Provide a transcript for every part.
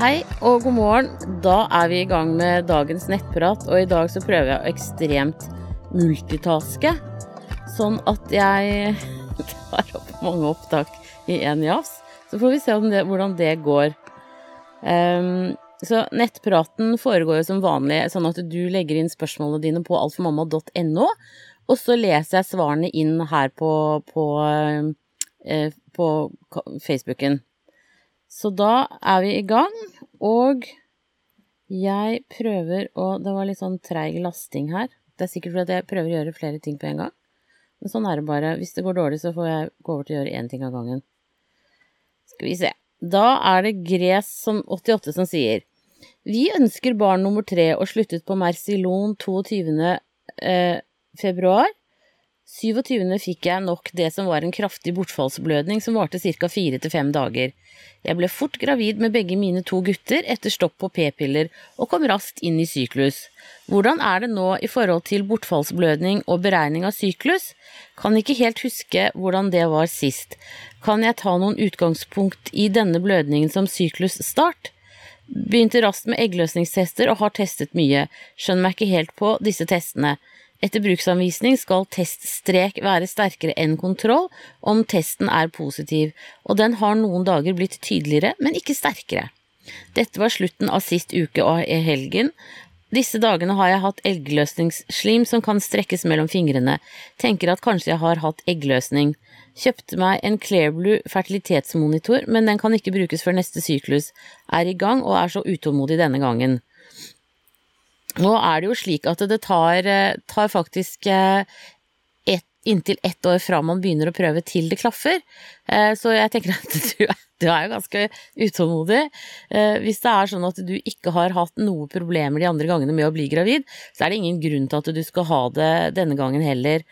Hei og god morgen. Da er vi i gang med dagens nettprat, og i dag så prøver jeg å ekstremt multitaske. Sånn at jeg tar opp mange opptak i én jafs. Så får vi se det, hvordan det går. Um, så nettpraten foregår jo som vanlig, sånn at du legger inn spørsmålene dine på altformamma.no, og så leser jeg svarene inn her på, på, eh, på Facebooken. Så da er vi i gang, og jeg prøver å Det var litt sånn treig lasting her. Det er sikkert fordi jeg prøver å gjøre flere ting på en gang. Men sånn er det bare. Hvis det går dårlig, så får jeg gå over til å gjøre én ting av gangen. Skal vi se. Da er det Gres88 som sier Vi ønsker barn nummer tre og sluttet på Mercilon 22. Eh, februar. 27. fikk jeg nok det som var en kraftig bortfallsblødning som varte ca. fire til fem dager. Jeg ble fort gravid med begge mine to gutter etter stopp på p-piller og kom raskt inn i syklus. Hvordan er det nå i forhold til bortfallsblødning og beregning av syklus? Kan ikke helt huske hvordan det var sist. Kan jeg ta noen utgangspunkt i denne blødningen som syklusstart? Begynte raskt med eggløsningstester og har testet mye, skjønner meg ikke helt på disse testene. Etter bruksanvisning skal teststrek være sterkere enn kontroll om testen er positiv, og den har noen dager blitt tydeligere, men ikke sterkere. Dette var slutten av sist uke og helgen. Disse dagene har jeg hatt eggløsningsslim som kan strekkes mellom fingrene. Tenker at kanskje jeg har hatt eggløsning. Kjøpte meg en Clearblue fertilitetsmonitor, men den kan ikke brukes før neste syklus er i gang og er så utålmodig denne gangen. Nå er det jo slik at det tar, eh, tar faktisk eh, et, inntil ett år fra man begynner å prøve til det klaffer. Eh, så jeg tenker at du, du er jo ganske utålmodig. Hvis det er sånn at du ikke har hatt noe problemer de andre gangene med å bli gravid, så er det ingen grunn til at du skal ha det denne gangen heller.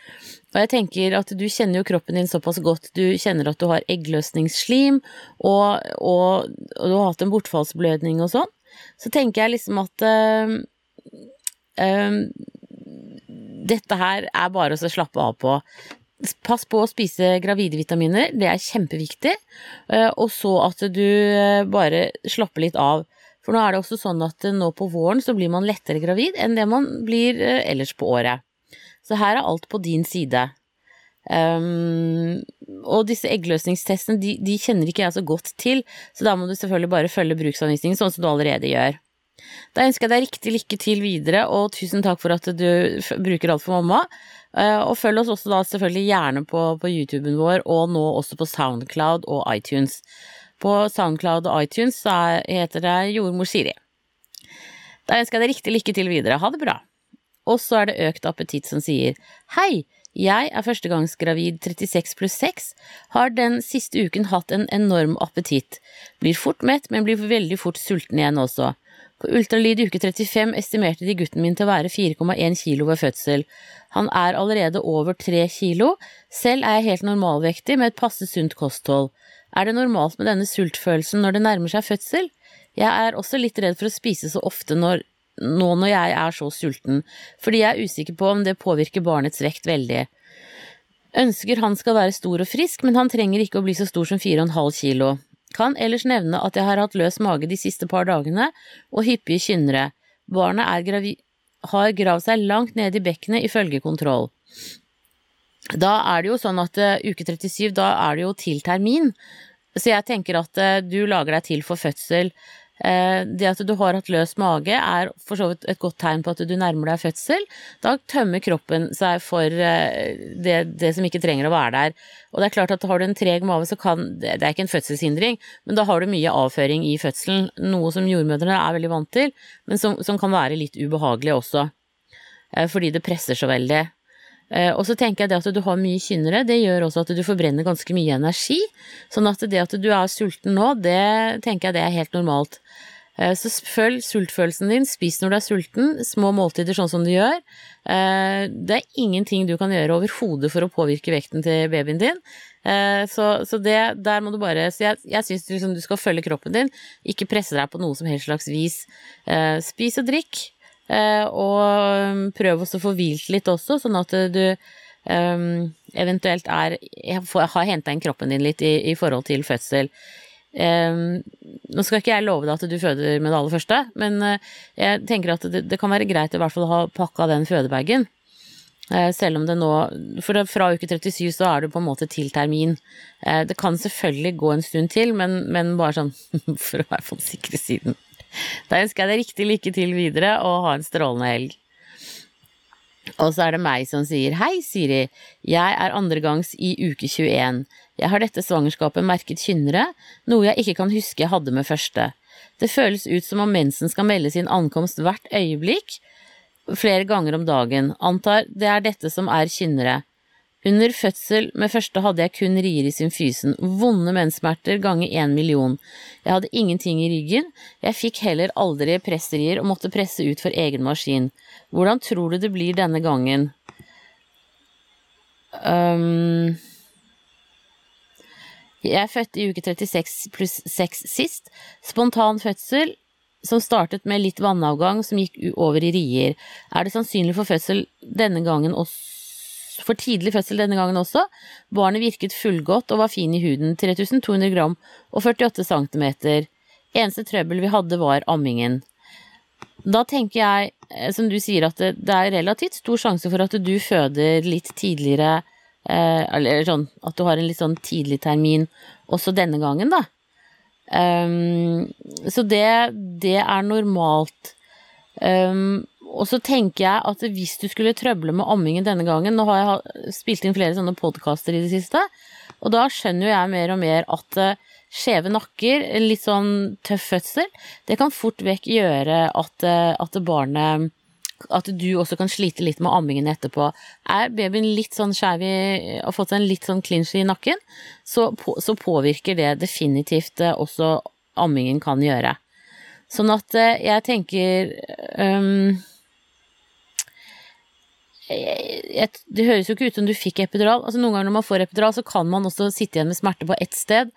Og jeg tenker at du kjenner jo kroppen din såpass godt, du kjenner at du har eggløsningsslim, og, og, og du har hatt en bortfallsblødning og sånn. Så tenker jeg liksom at um, dette her er bare å slappe av på. Pass på å spise gravide vitaminer, det er kjempeviktig. Uh, og så at du uh, bare slapper litt av. For nå er det også sånn at uh, nå på våren så blir man lettere gravid enn det man blir ellers på året. Så her er alt på din side. Um, og disse eggløsningstestene de, de, kjenner ikke jeg så godt til, så da må du selvfølgelig bare følge bruksanvisningen sånn som du allerede gjør. Da ønsker jeg deg riktig lykke til videre, og tusen takk for at du bruker alt for mamma. Eh, og følg oss også da selvfølgelig gjerne på, på YouTuben vår, og nå også på Soundcloud og iTunes. På Soundcloud og iTunes så heter det Jordmor Siri. Da ønsker jeg deg riktig lykke til videre. Ha det bra. Og så er det økt appetitt som sier hei. Jeg er førstegangsgravid 36 pluss 6, har den siste uken hatt en enorm appetitt, blir fort mett, men blir veldig fort sulten igjen også. På ultralyd i uke 35 estimerte de gutten min til å være 4,1 kilo ved fødsel. Han er allerede over 3 kilo, selv er jeg helt normalvektig med et passe sunt kosthold. Er det normalt med denne sultfølelsen når det nærmer seg fødsel? Jeg er også litt redd for å spise så ofte når, nå når jeg er så sulten, fordi jeg er usikker på om det påvirker barnets vekt veldig. Ønsker han skal være stor og frisk, men han trenger ikke å bli så stor som 4,5 kilo. Kan ellers nevne at jeg har hatt løs mage de siste par dagene og hyppige kynnere. Barnet har gravd seg langt ned i bekkenet ifølge kontroll. Da er det jo sånn at uh, uke 37, da er det jo til termin. Så jeg tenker at uh, du lager deg til for fødsel det at du har hatt løs mage er for så vidt et godt tegn på at du nærmer deg fødsel. Da tømmer kroppen seg for eh, det, det, som ikke trenger å være der. Og det er klart at har du en treg mage, så kan Det er ikke en fødselshindring, men da har du mye avføring i fødselen. Noe som jordmødrene er veldig vant til, men som, som kan være litt ubehagelig også. Eh, fordi det presser så veldig. Eh, og så tenker jeg det at du har mye kynnere, det gjør også at du forbrenner ganske mye energi. Sånn at det at du er sulten nå, det tenker jeg det er helt normalt. Eh, så følg sultfølelsen din, spis når du er sulten, små måltider sånn som du gjør. Eh, det er ingenting du kan gjøre overhodet for å påvirke vekten til babyen din. Så, så det, der må du bare Så jeg, jeg syns liksom du skal følge kroppen din, ikke presse deg på noe som helst slags vis. Spis og drikk. Eh, og prøv også å få hvilt litt også, sånn at du um, eventuelt er har henta inn kroppen din litt i, i, forhold til fødsel. Um, nå skal ikke jeg love deg at du føder med det aller første, men uh, jeg tenker at det, det, kan være greit i hvert fall å ha pakka den fødebagen. Uh, selv om det nå For det, fra uke 37 så er du på en måte til termin. Uh, det kan selvfølgelig gå en stund til, men, men bare sånn for å være på den sikre siden. Da ønsker jeg deg riktig lykke til videre, og ha en strålende helg. Og så er det meg som sier hei, Siri, jeg er andregangs i uke 21. Jeg har dette svangerskapet merket kynnere, noe jeg ikke kan huske jeg hadde med første. Det føles ut som om mensen skal melde sin ankomst hvert øyeblikk, flere ganger om dagen. Antar det er dette som er kynnere. Under fødsel med første hadde jeg kun rier i symfysen, vonde menssmerter ganger én million. Jeg hadde ingenting i ryggen, jeg fikk heller aldri presserier og måtte presse ut for egen maskin. Hvordan tror du det blir denne gangen? Um, jeg født i uke 36 pluss 6 sist. Spontan fødsel som startet med litt vannavgang som gikk over i rier. Er det sannsynlig for fødsel denne gangen også? For tidlig fødsel denne gangen også. Barnet virket fullgodt og var fin i huden, 3200 gram og 48 centimeter. Eneste trøbbel vi hadde var ammingen. Da tenker jeg, eh, som du sier, at det, det er relativt stor sjanse for at du føder litt tidligere, eh, eller sånn at du har en litt sånn tidlig termin også denne gangen, da. Um, så det, det er normalt. Um, og så tenker jeg at hvis du skulle trøble med ammingen denne gangen Nå har jeg spilt inn flere sånne podkaster i det siste, og da skjønner jo jeg mer og mer at uh, skjeve nakker, litt sånn tøff fødsel, det kan fort vekk gjøre at, uh, at barnet at du også kan slite litt med ammingen etterpå. Er babyen litt sånn skeiv i Har fått seg en litt sånn clinch i nakken, så, på, så, påvirker det definitivt uh, også ammingen kan gjøre. Sånn at jeg tenker um, det høres jo ikke ut som du fikk epidural. Altså Noen ganger når man får epidural, så kan man også sitte igjen med smerte på ett sted.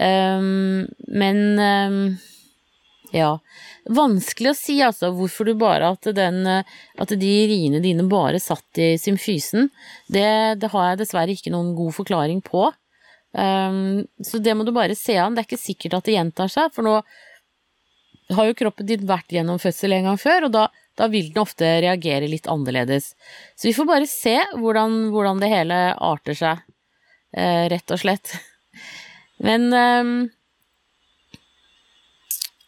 Um, men um, ja. Vanskelig å si, altså, hvorfor du bare At, den, at de riene dine bare satt i symfysen. Det, det har jeg dessverre ikke noen god forklaring på. Um, så det må du bare se an. Det er ikke sikkert at det gjentar seg, for nå har jo kroppen din vært gjennom fødsel en gang før, og da da vil den ofte reagere litt annerledes. Så vi får bare se hvordan, hvordan det hele arter seg, eh, rett og slett. Men eh,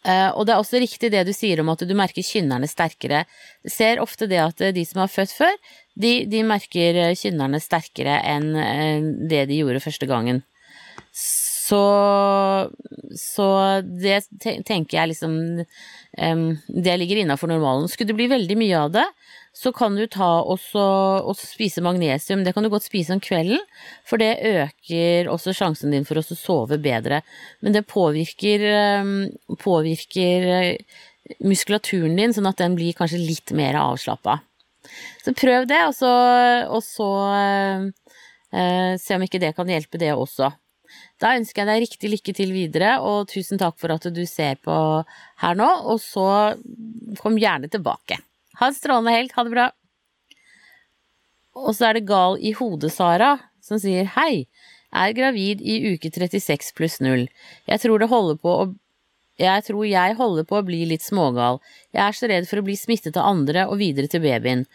eh, Og det er også riktig det du sier om at du merker kynnerne sterkere. Du ser ofte det at de som har født før, de, de merker kynnerne sterkere enn det de gjorde første gangen. Så, så det tenker jeg liksom Det ligger innafor normalen. Skulle det bli veldig mye av det, så kan du ta også, også spise magnesium. Det kan du godt spise om kvelden, for det øker også sjansen din for å sove bedre. Men det påvirker, påvirker eh, muskulaturen din, sånn at den blir kanskje litt mer avslappa. Så prøv det, og så, og så eh, se om ikke det kan hjelpe, det også. Da ønsker jeg deg riktig lykke til videre, og tusen takk for at du ser på her nå, og så kom gjerne tilbake. Ha en strålende helg, ha det bra. Og så er det Gal i hodet, Sara, som sier hei, er gravid i uke 36 pluss 0. Jeg tror det holder på å jeg tror jeg holder på å bli litt smågal. Jeg er så redd for å bli smittet av andre og videre til babyen.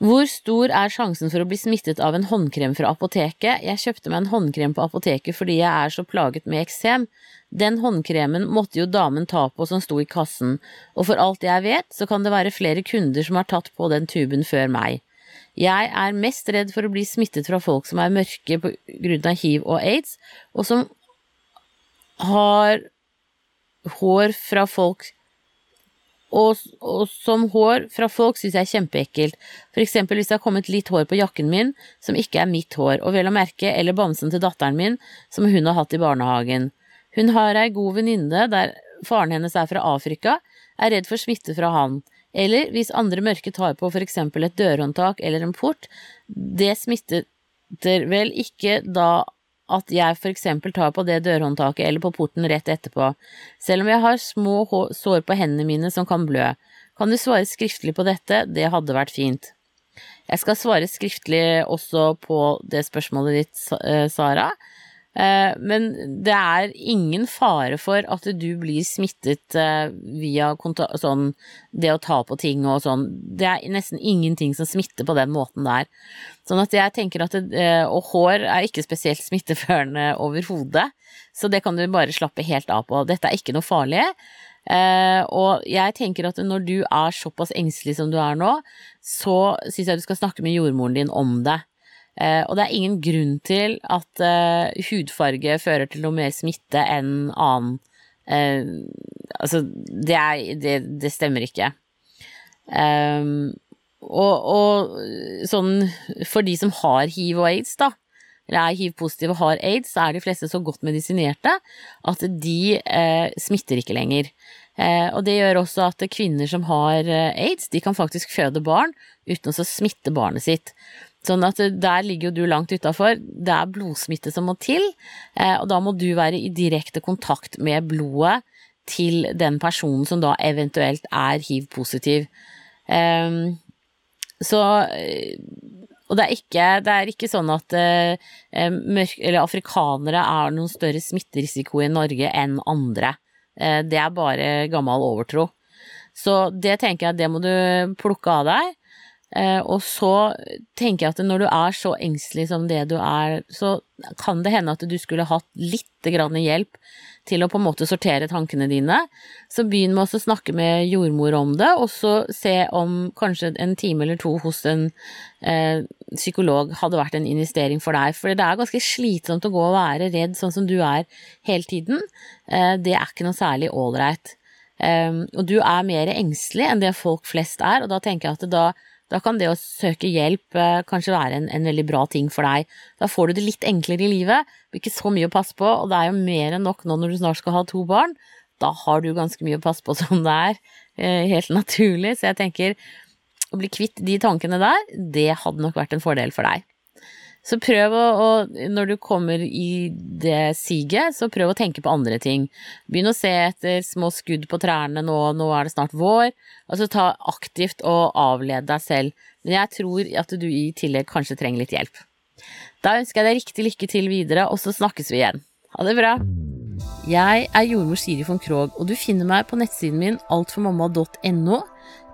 Hvor stor er sjansen for å bli smittet av en håndkrem fra apoteket? Jeg kjøpte meg en håndkrem på apoteket fordi jeg er så plaget med eksem. Den håndkremen måtte jo damen ta på som sto i kassen, og for alt jeg vet, så kan det være flere kunder som har tatt på den tuben før meg. Jeg er mest redd for å bli smittet fra folk som er mørke på grunn av hiv og aids, og som har hår fra folk og, og, som hår fra folk synes jeg er kjempeekkelt, for eksempel hvis det har kommet litt hår på jakken min som ikke er mitt hår, og vel å merke eller bamsen til datteren min som hun har hatt i barnehagen. Hun har ei god venninne der faren hennes er fra Afrika, er redd for smitte fra han, eller hvis andre mørke tar på for eksempel et dørhåndtak eller en port, det smitter vel ikke da at jeg for eksempel tar på det dørhåndtaket eller på porten rett etterpå, selv om jeg har små sår på hendene mine som kan blø. Kan du svare skriftlig på dette, det hadde vært fint. Jeg skal svare skriftlig også på det spørsmålet ditt, eh, Sara. Eh, men det er ingen fare for at du blir smittet eh, via sånn det å ta på ting og sånn. Det er nesten ingenting som smitter på den måten der. Sånn at jeg tenker at det, eh, Og hår er ikke spesielt smitteførende overhodet, så det kan du bare slappe helt av på. Dette er ikke noe farlig. og jeg tenker at når du er såpass engstelig som du er nå, så syns jeg du skal snakke med jordmoren din om det. Eh, og det er ingen grunn til at eh, hudfarge fører til noe mer smitte enn annen eh, Altså, det, er, det, det stemmer ikke. Um, og, og, sånn for de som har hiv og aids, da, eller er hiv-positive og har aids, så er de fleste så godt medisinerte at de eh, smitter ikke lenger. Eh, og det gjør også at kvinner som har aids, de kan faktisk føde barn uten å smitte barnet sitt. Sånn at der ligger jo du langt utafor. Det er blodsmitte som må til, eh, og da må du være i direkte kontakt med blodet til den personen som da eventuelt er hiv-positiv. Ehm, så eh, Og det er ikke, det er ikke sånn at eh, afrikanere er noen større smitterisiko i Norge enn andre. Det er bare gammel overtro. Så det tenker jeg, det må du plukke av deg. Eh, og så tenker jeg at når du er så engstelig som det du er, så kan det hende at du skulle hatt litt grann hjelp til å på en måte sortere tankene dine. Så begynn med å snakke med jordmor om det, og så se om kanskje en time eller to hos en eh, psykolog hadde vært en investering for deg. For det er ganske slitsomt å gå og være redd sånn som du er hele tiden. Eh, det er ikke noe særlig ålreit. Eh, og du er mer engstelig enn det folk flest er, og da tenker jeg at da da kan det å søke hjelp eh, kanskje være en, en, veldig bra ting for deg. Da får du det litt enklere i livet, ikke så mye å passe på, og det er jo mer enn nok nå når du snart skal ha to barn. Da har du ganske mye å passe på som det er, eh, helt naturlig, så jeg tenker å bli kvitt de tankene der, det hadde nok vært en fordel for deg. Så prøv å, å, når du kommer i det siget, så prøv å tenke på andre ting. Begynn å se etter små skudd på trærne nå, nå er det snart vår. Altså ta aktivt og avled deg selv. Men jeg tror at du i tillegg kanskje trenger litt hjelp. Da ønsker jeg deg riktig lykke til videre, og så snakkes vi igjen. Ha det bra! Jeg er jordmor Siri von Krogh, og du finner meg på nettsiden min altformamma.no.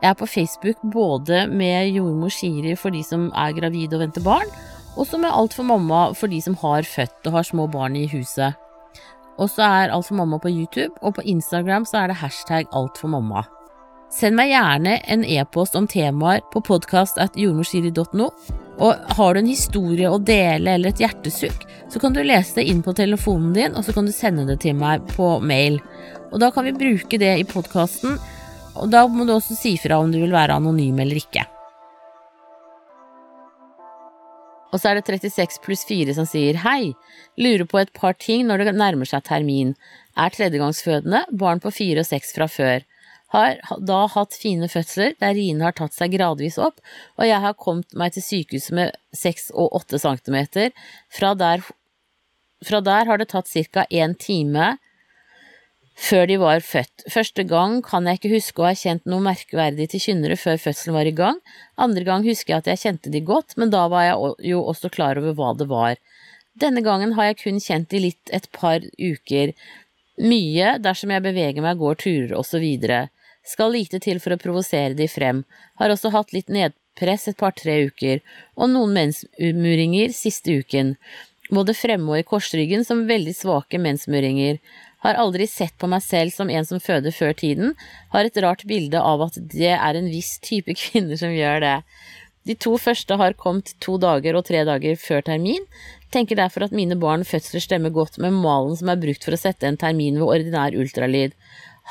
Jeg er på Facebook både med jordmor Siri for de som er gravide og venter barn, og som med Alt for mamma for de som har født og har små barn i huset. Og så er Alt for mamma på YouTube, og på Instagram så er det hashtag Alt for mamma. Send meg gjerne en e-post om temaer på podkast.jordmorsiri.no. Og har du en historie å dele eller et hjertesukk, så kan du lese det inn på telefonen din, og så kan du sende det til meg på mail. Og da kan vi bruke det i podkasten, og da må du også si fra om du vil være anonym eller ikke. Og så er det 36 pluss 4 som sier hei, lurer på et par ting når det nærmer seg termin. Er tredjegangsfødende, barn på fire og seks fra før. Har da hatt fine fødsler der riene har tatt seg gradvis opp, og jeg har kommet meg til sykehuset med 6 og 8 centimeter. Fra der, fra der har det tatt ca. én time før de var født. Første gang kan jeg ikke huske å ha kjent noe merkverdig til kynnere før fødselen var i gang, andre gang husker jeg at jeg kjente de godt, men da var jeg jo også klar over hva det var. Denne gangen har jeg kun kjent de litt et par uker, mye dersom jeg beveger meg, går turer videre. Skal lite til for å provosere de frem, har også hatt litt nedpress et par-tre uker, og noen mensmuringer siste uken, både fremme og i korsryggen som veldig svake mensmuringer. Har aldri sett på meg selv som en som føder før tiden. Har et rart bilde av at det er en viss type kvinner som gjør det. De to første har kommet to dager og tre dager før termin. Tenker derfor at mine barn fødsler stemmer godt med malen som er brukt for å sette en termin ved ordinær ultralyd.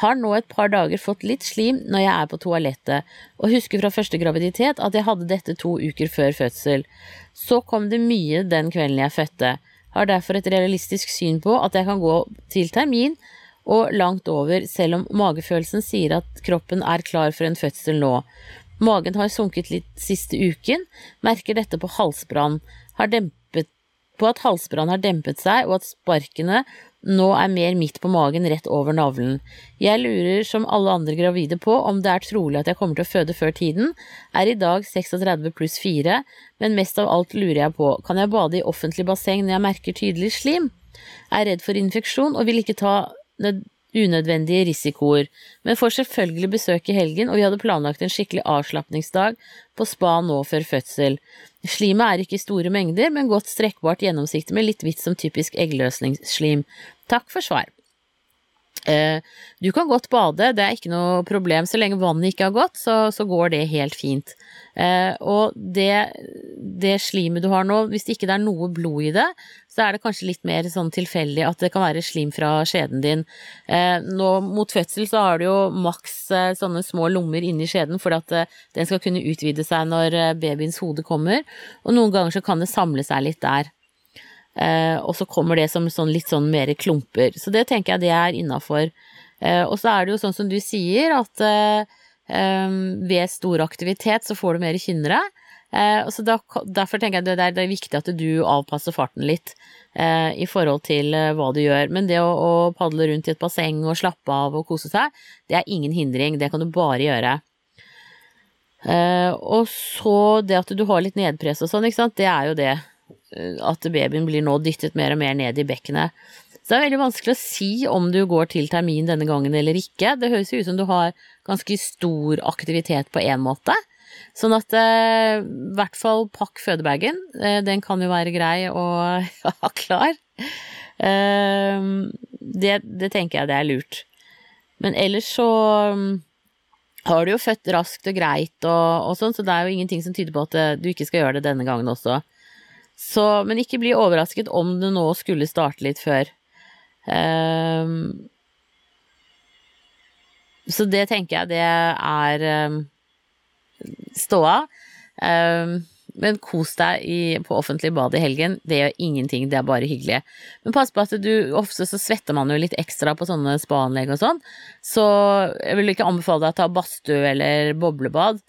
Har nå et par dager fått litt slim når jeg er på toalettet, og husker fra første graviditet at jeg hadde dette to uker før fødsel. Så kom det mye den kvelden jeg fødte har derfor et realistisk syn på at jeg kan gå til termin og langt over, selv om magefølelsen sier at kroppen er klar for en fødsel nå. Magen har sunket litt siste uken, merker dette på halsbrann, har dempet på at halsbrann har dempet seg, og at sparkene nå er mer midt på magen, rett over navlen. Jeg lurer som alle andre gravide på om det er trolig at jeg kommer til å føde før tiden, er i dag 36 pluss 4, men mest av alt lurer jeg på, kan jeg bade i offentlig basseng når jeg merker tydelig slim? Er redd for infeksjon og vil ikke ta unødvendige risikoer, men får selvfølgelig besøk i helgen, og vi hadde planlagt en skikkelig avslapningsdag på spa nå før fødsel. Slimet er ikke i store mengder, men godt strekkbart gjennomsiktig med litt hvitt som typisk eggløsningsslim. Takk for svar. Eh, du kan godt bade, det er ikke noe problem. Så lenge vannet ikke har gått, så, så går det helt fint. Eh, og det, det, slimet du har nå, hvis det ikke er noe blod i det, så er det kanskje litt mer sånn tilfeldig at det kan være slim fra skjeden din. Eh, nå mot fødsel så har du jo maks sånne små lommer inni skjeden for at den skal kunne utvide seg når babyens hode kommer, og noen ganger så kan det samle seg litt der. Eh, og så kommer det som sånn, litt sånn mer klumper. Så det tenker jeg det er innafor. Eh, og så er det jo sånn som du sier, at eh, ved stor aktivitet så får du mer kynnere. Så derfor tenker jeg det er, viktig at du avpasser farten litt i forhold til hva du gjør. Men det å, padle rundt i et basseng og slappe av og kose seg, det er ingen hindring. Det kan du bare gjøre. og så det at du har litt nedpress og sånn, det er jo det at babyen blir nå dyttet mer og mer ned i bekkenet. Så det er veldig vanskelig å si om du går til termin denne gangen eller ikke. Det høres jo ut som du har ganske stor aktivitet på én måte. Sånn at eh, i hvert fall pakk fødebagen. Eh, den kan jo være grei å ha klar. Eh, det, det, tenker jeg det er lurt. Men ellers så mm, har du jo født raskt og greit og, og sånn, så det er jo ingenting som tyder på at eh, du ikke skal gjøre det denne gangen også. Så, men ikke bli overrasket om det nå skulle starte litt før. Um, så det tenker jeg det er um, ståa. Um, men kos deg i, på offentlig bad i helgen. Det gjør ingenting, det er bare hyggelig. Men pass på at du Ofte så svetter man jo litt ekstra på sånne spaanlegg og sånn. Så jeg vil ikke anbefale deg å ta badstue eller boblebad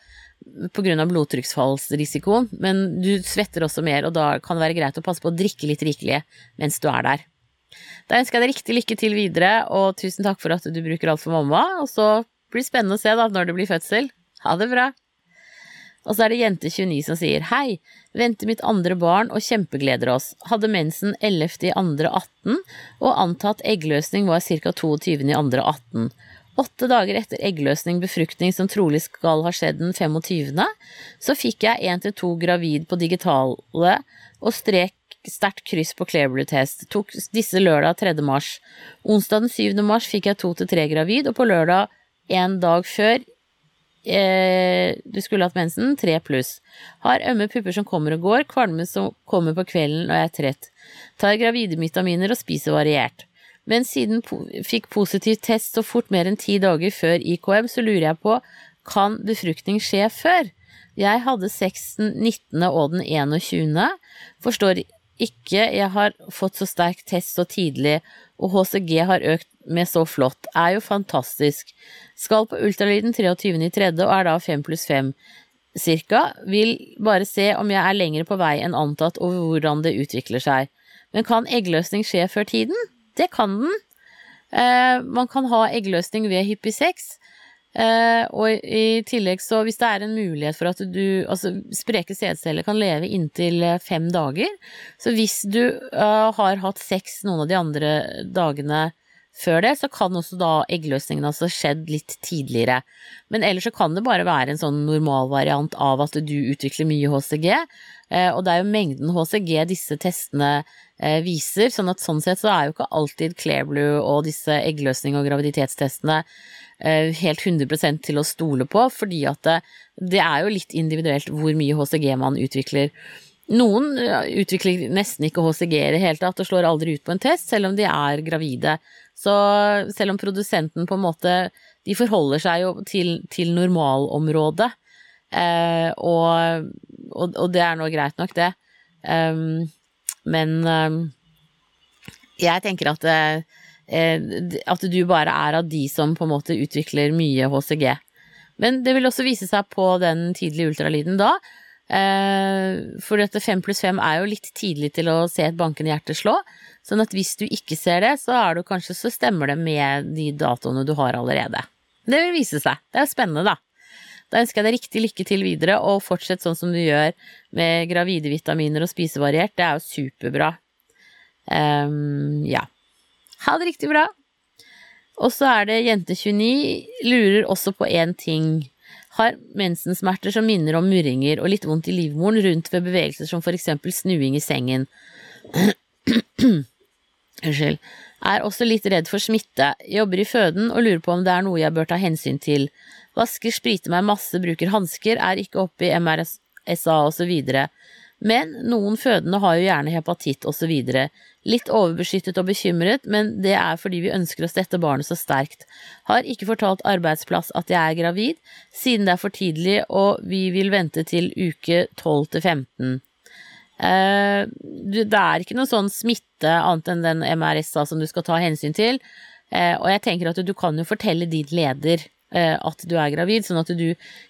pga. blodtrykksfallsrisikoen, men du svetter også mer, og da kan det være greit å passe på å drikke litt rikelig mens du er der. Da ønsker jeg deg riktig lykke til videre, og tusen takk for at du bruker alt for mamma, og så blir det spennende å se da når det blir fødsel. Ha det bra! Og så er det jente29 som sier hei, venter mitt andre barn og kjempegleder oss. Hadde mensen 11. i andre 18 og antatt eggløsning var ca. 22. i andre 18. Åtte dager etter eggløsning befruktning som trolig skal ha skjedd den 25., så fikk jeg én til to gravid på digitale og strek sterkt kryss på Clearblue-test. Tok disse lørdag 3. mars. Onsdag den 7. mars fikk jeg to til tre gravid, og på lørdag en dag før eh, du skulle hatt mensen, tre pluss. Har ømme pupper som kommer og går, kvalme som kommer på kvelden og jeg er trett. Tar gravidevitaminer og spiser variert men siden po fikk positiv test så fort mer enn ti dager før IKM, så lurer jeg på, kan befruktning skje før? Jeg hadde sex den 19. og den 21. Forstår ikke, jeg har fått så sterk test så tidlig, og HCG har økt med så flott, er jo fantastisk. Skal på ultralyden 23.3. og er da 5 pluss 5 cirka. Vil bare se om jeg er lenger på vei enn antatt over hvordan det utvikler seg. Men kan eggløsning skje før tiden? Det kan den. Eh, man kan ha eggløsning ved hyppig sex. Eh, og i tillegg så hvis det er en mulighet for at du Altså spreke sædceller kan leve inntil eh, fem dager. Så hvis du eh, har hatt sex noen av de andre dagene før det, så kan også da eggløsningen altså skjedd litt tidligere. Men ellers så kan det bare være en sånn normalvariant av at du utvikler mye HCG. Eh, og det er jo mengden HCG disse testene eh, viser, sånn at sånn sett så er jo ikke alltid Clearblue og disse eggløsning- og graviditetstestene eh, helt 100% til å stole på, fordi at det, det er jo litt individuelt hvor mye HCG man utvikler. Noen utvikler nesten ikke HCG i det hele tatt og slår aldri ut på en test, selv om de er gravide. Så selv om produsenten på en måte De forholder seg jo til, til normalområdet, eh, og, og, og, det er nå greit nok, det. Um, men um, jeg tenker at, uh, at du bare er av de som på en måte utvikler mye HCG. Men det vil også vise seg på den tidlige ultralyden da. Uh, for dette fem pluss fem er jo litt tidlig til å se et bankende hjerte slå. Sånn at hvis du ikke ser det, så er du kanskje så stemmer det med de datoene du har allerede. Det vil vise seg. Det er spennende, da. Da ønsker jeg deg riktig lykke til videre, og fortsett sånn som du gjør med gravide vitaminer og spisevariert. Det er jo superbra. Um, ja. Ha det riktig bra. Og så er det jente29 lurer også på én ting. Har mensensmerter som minner om murringer og litt vondt i livmoren rundt ved bevegelser som for eksempel snuing i sengen. Unnskyld. Er også litt redd for smitte. Jobber i føden og lurer på om det er noe jeg bør ta hensyn til. Vasker, spriter meg masse, bruker hansker, er ikke oppe i MRSA osv. Men noen fødende har jo gjerne hepatitt osv. Litt overbeskyttet og bekymret, men det er fordi vi ønsker oss dette barnet så sterkt. Har ikke fortalt arbeidsplass at jeg er gravid, siden det er for tidlig og vi vil vente til uke 12 til 15. Uh, det er ikke noe sånn smitte annet enn den MRSA som du skal ta hensyn til. Uh, og jeg tenker at du, kan jo fortelle din leder at du er gravid, sånn at du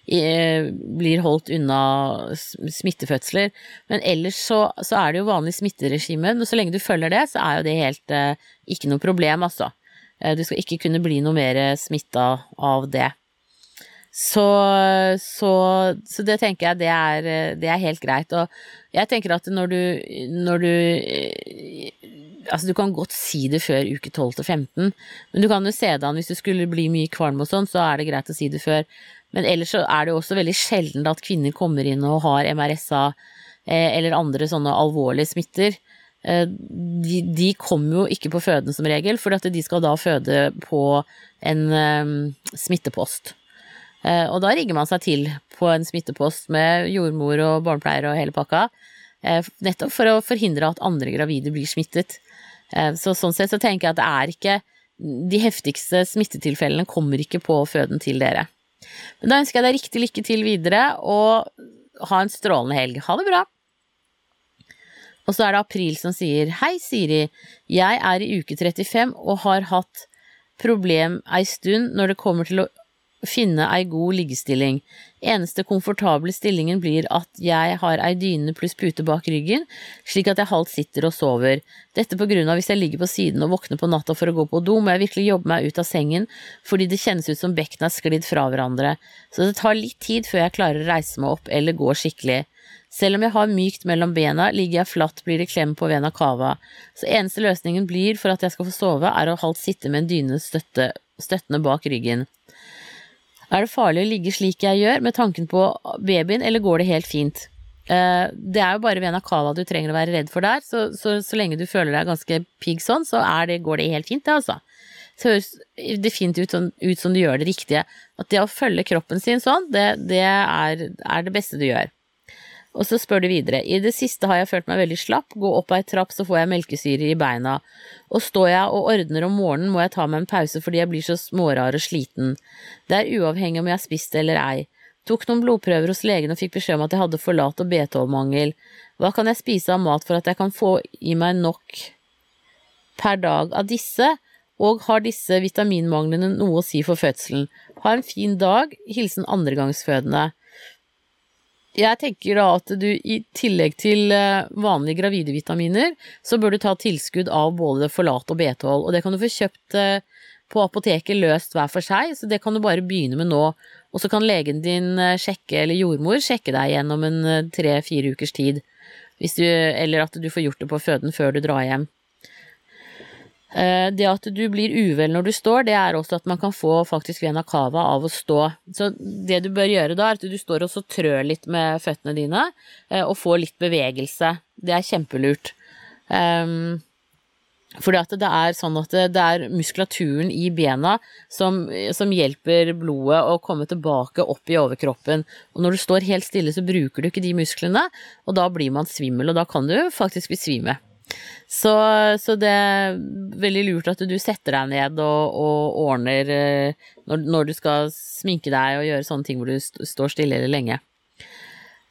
blir holdt unna smittefødsler. Men ellers så, så er det jo vanlig smitteregime. Så lenge du følger det, så er jo det helt ikke noe problem, altså. Du skal ikke kunne bli noe mer smitta av det. Så, så, så, det tenker jeg det er, det er, helt greit. Og jeg tenker at når du, når du Altså, du kan godt si det før uke 12 til 15, men du kan jo se det an hvis du skulle bli mye kvalm og sånn, så er det greit å si det før. Men ellers så er det jo også veldig sjelden at kvinner kommer inn og har MRSA eh, eller andre sånne alvorlige smitter. Eh, de, de, kommer jo ikke på føden som regel, for de skal da føde på en um, smittepost. Eh, og da rigger man seg til på en smittepost med jordmor og barnepleier og hele pakka, eh, nettopp for å forhindre at andre gravide blir smittet. Eh, så sånn sett så tenker jeg at det er ikke De heftigste smittetilfellene kommer ikke på føden til dere. Men da ønsker jeg deg riktig lykke til videre, og ha en strålende helg. Ha det bra! Og så er det April som sier Hei, Siri. Jeg er i uke 35 og har hatt problem ei stund når det kommer til å finne ei god liggestilling. Eneste komfortable stillingen blir at jeg har ei dyne pluss pute bak ryggen, slik at jeg halvt sitter og sover. Dette på grunn av hvis jeg ligger på siden og våkner på natta for å gå på do, må jeg virkelig jobbe meg ut av sengen fordi det kjennes ut som bekkene er sklidd fra hverandre, så det tar litt tid før jeg klarer å reise meg opp eller gå skikkelig. Selv om jeg har mykt mellom bena, ligger jeg flatt, blir det klem på vena cava, så eneste løsningen blir for at jeg skal få sove, er å halvt sitte med en dyne støtte, støttende bak ryggen. Er det farlig å ligge slik jeg gjør, med tanken på babyen, eller går det helt fint? Uh, det er jo bare vena cava du trenger å være redd for der, så, så, så lenge du føler deg ganske pigg sånn, så det, går det helt fint, det, altså. Det høres definitivt ut, sånn, ut, som du gjør det riktige. At det å følge kroppen sin sånn, det, det er, er det beste du gjør. Og så spør de videre. I det siste har jeg følt meg veldig slapp, gå opp ei trapp så får jeg melkesyre i beina, og står jeg og ordner om morgenen må jeg ta meg en pause fordi jeg blir så smårar og sliten. Det er uavhengig om jeg har spist eller ei. Tok noen blodprøver hos legen og fikk beskjed om at jeg hadde for lat og B12-mangel. Hva kan jeg spise av mat for at jeg kan få i meg nok per dag av disse, og har disse vitaminmanglene noe å si for fødselen? Ha en fin dag. Hilsen andregangsfødende. Jeg tenker da at du i tillegg til eh, vanlige gravide vitaminer, så bør du ta tilskudd av både Forlat og B12, og det kan du få kjøpt eh, på apoteket løst hver for seg, så det kan du bare begynne med nå. Og så kan legen din eh, sjekke, eller jordmor sjekke deg gjennom en tre-fire ukers tid. Du, eller at du får gjort det på føden før du drar hjem. Eh, det at du blir uvel når du står, det er også at man kan få faktisk vena cava av å stå. Så det du bør gjøre da, er at du står og så trør litt med føttene dine, eh, og får litt bevegelse. Det er kjempelurt. Um, fordi at det er sånn at det, er muskulaturen i bena som, som, hjelper blodet å komme tilbake opp i overkroppen. Og når du står helt stille, så bruker du ikke de musklene, og da blir man svimmel, og da kan du faktisk besvime. Så, så, det er veldig lurt at du setter deg ned og, og ordner eh, når, når, du skal sminke deg og gjøre sånne ting hvor du st står stille eller lenge.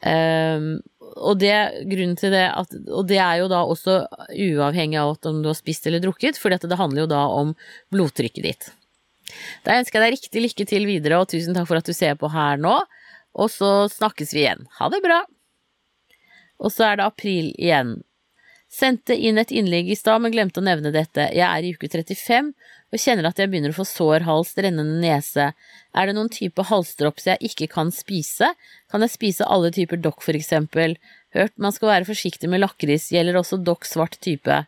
Um, og det, grunnen til det at, og det er jo da også uavhengig av om du har spist eller drukket, for det handler jo da om blodtrykket ditt. Da ønsker jeg deg riktig lykke til videre, og tusen takk for at du ser på her nå. Og så snakkes vi igjen. Ha det bra! Og så er det april igjen. Sendte inn et innlegg i stad, men glemte å nevne dette. Jeg er i uke 35 og kjenner at jeg begynner å få sår hals, rennende nese. Er det noen type halsdrops jeg ikke kan spise? Kan jeg spise alle typer dokk, for eksempel? Hørt man skal være forsiktig med lakris, gjelder også dokk svart type.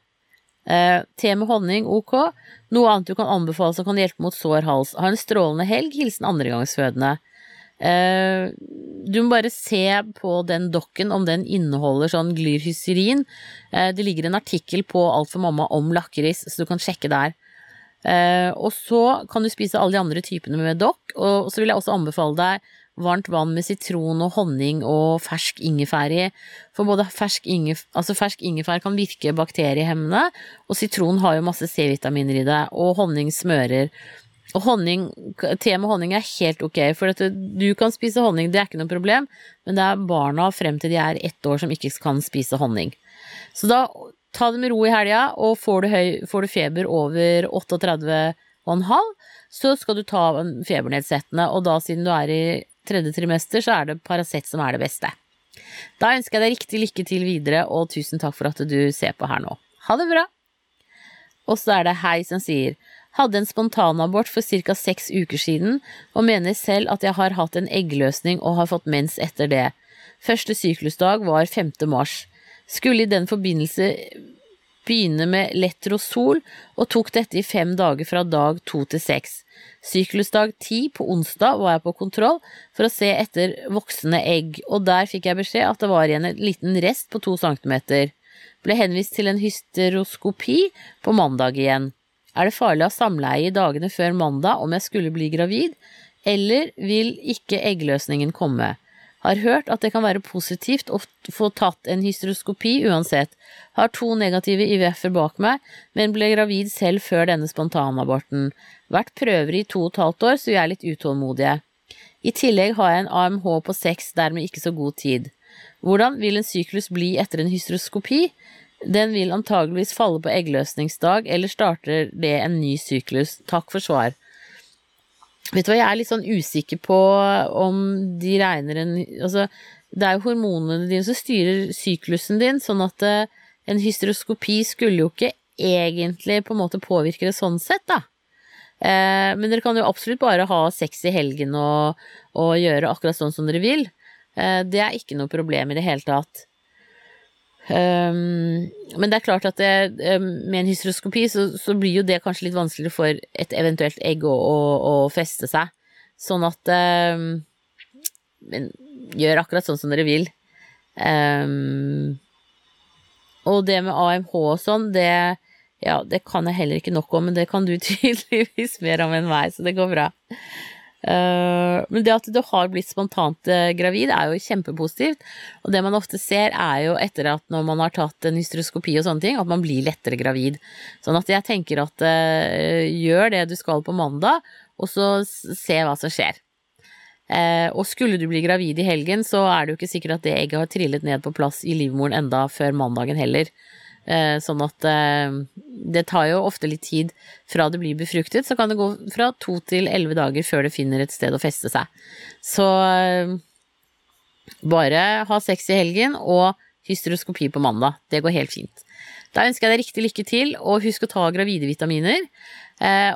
Eh, te med honning, ok. Noe annet du kan anbefale som kan hjelpe mot sår hals. Ha en strålende helg. Hilsen andregangsfødende. Eh, du må bare se på den dokken om den inneholder sånn glyrhysterin. Eh, det ligger en artikkel på Alt for mamma om lakris, så du kan sjekke der. Eh, og så kan du spise alle de andre typene med dokk, og så vil jeg også anbefale deg varmt vann med sitron og honning og fersk ingefær i. For både fersk, ingef altså fersk ingefær kan virke bakteriehemmende, og sitron har jo masse C-vitaminer i det, og honning smører. Og honning, te med honning er helt ok, for at du kan spise honning, det er ikke noe problem, men det er barna frem til de er ett år som ikke kan spise honning. Så da ta det med ro i helga, og får du, høy, får du feber over 38,5, så skal du ta febernedsettende, og da siden du er i tredje trimester, så er det Paracet som er det beste. Da ønsker jeg deg riktig lykke til videre, og tusen takk for at du ser på her nå. Ha det bra! Og så er det Hei som sier hadde en spontanabort for ca. seks uker siden, og mener selv at jeg har hatt en eggløsning og har fått mens etter det. Første syklusdag var 5. mars. Skulle i den forbindelse begynne med Letrosol, og tok dette i fem dager fra dag to til seks. Syklusdag ti på onsdag var jeg på kontroll for å se etter voksende egg, og der fikk jeg beskjed at det var igjen en liten rest på to centimeter. Ble henvist til en hysteroskopi på mandag igjen. Er det farlig å ha samleie i dagene før mandag om jeg skulle bli gravid, eller vil ikke eggløsningen komme? Har hørt at det kan være positivt å få tatt en hysteroskopi uansett. Har to negative IVF-er bak meg, men ble gravid selv før denne spontanaborten. Vært prøver i to og et halvt år, så vi er litt utålmodige. I tillegg har jeg en AMH på seks, dermed ikke så god tid. Hvordan vil en syklus bli etter en hysteroskopi? Den vil antageligvis falle på eggløsningsdag, eller starter det en ny syklus? Takk for svar. Vet du hva, jeg er litt sånn usikker på om de regner en Altså, det er jo hormonene dine som styrer syklusen din, sånn at eh, en hysteroskopi skulle jo ikke egentlig på en måte påvirke det sånn sett, da. Eh, men dere kan jo absolutt bare ha sex i helgen og, og gjøre akkurat sånn som dere vil. Eh, det er ikke noe problem i det hele tatt. Um, men det er klart at det, um, med en hysteroskopi så, så, blir jo det kanskje litt vanskeligere for et eventuelt egg å, å, å feste seg. Sånn at um, Men gjør akkurat sånn som dere vil. og det med AMH og sånn, det ja, det kan jeg heller ikke nok om, men det kan du tydeligvis mer om enn meg, så det går bra. Uh, men det at du har blitt spontant uh, gravid, er jo kjempepositivt. Og det man ofte ser, er jo etter at når man har tatt en hysteroskopi og sånne ting, at man blir lettere gravid. Sånn at jeg tenker at uh, gjør det du skal på mandag, og så se hva som skjer. og skulle du bli gravid i helgen, så er det jo ikke sikkert at det egget har trillet ned på plass i livmoren enda før mandagen heller. Eh, sånn at eh, det tar jo ofte litt tid fra det blir befruktet, så kan det gå fra to til elleve dager før det finner et sted å feste seg. Så eh, bare ha sex i helgen og hysteroskopi på mandag. Det går helt fint. Da ønsker jeg deg riktig lykke til, og husk å ta gravide vitaminer.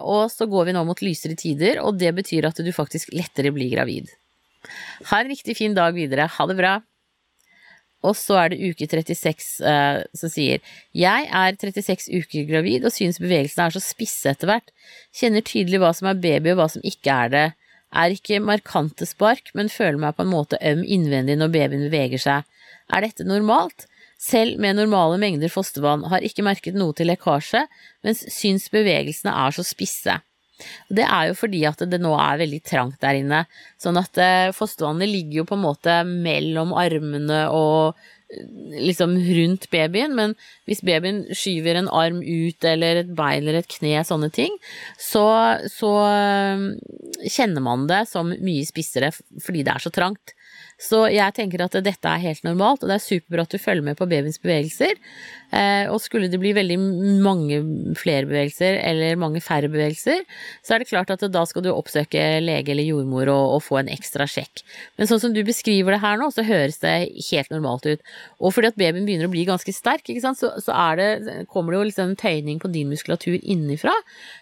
Og så går vi nå mot lysere tider, og det betyr at du faktisk lettere blir gravid. Ha en riktig fin dag videre. Ha det bra. Og så er det uke 36 uh, som sier Jeg er 36 uker gravid og synes bevegelsene er så spisse etter hvert. Kjenner tydelig hva som er baby og hva som ikke er det. Er ikke markante spark, men føler meg på en måte øm innvendig når babyen beveger seg. Er dette normalt? Selv med normale mengder fostervann har ikke merket noe til lekkasje, mens syns bevegelsene er så spisse. Det er jo fordi at det nå er veldig trangt der inne. Sånn at eh, fostervannet ligger jo på en måte mellom armene og eh, liksom rundt babyen, men hvis babyen skyver en arm ut eller et bein eller et kne, sånne ting, så, så eh, kjenner man det som mye spissere fordi det er så trangt. Så jeg tenker at dette er helt normalt, og det er superbra at du følger med på babyens bevegelser. Eh, og skulle det bli veldig mange flere bevegelser, eller mange færre bevegelser, så er det klart at da skal du oppsøke lege eller jordmor og, og få en ekstra sjekk. Men sånn som du beskriver det her nå, så høres det helt normalt ut. Og fordi at babyen begynner å bli ganske sterk, så, så det, kommer det jo liksom tøyning på din muskulatur innenfra.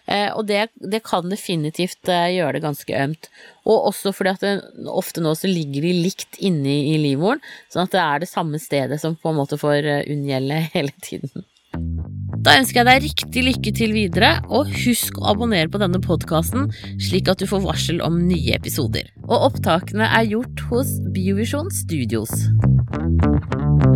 Eh, og det, det kan definitivt eh, gjøre det ganske ømt. Og også fordi at det, ofte nå så ligger de likt inne i livmoren, sånn at det er det samme stedet som på en måte får unngjelde hele tiden. Da ønsker jeg deg riktig lykke til videre, og husk å abonnere på denne podkasten, slik at du får varsel om nye episoder. Og opptakene er gjort hos Biovisjon Studios.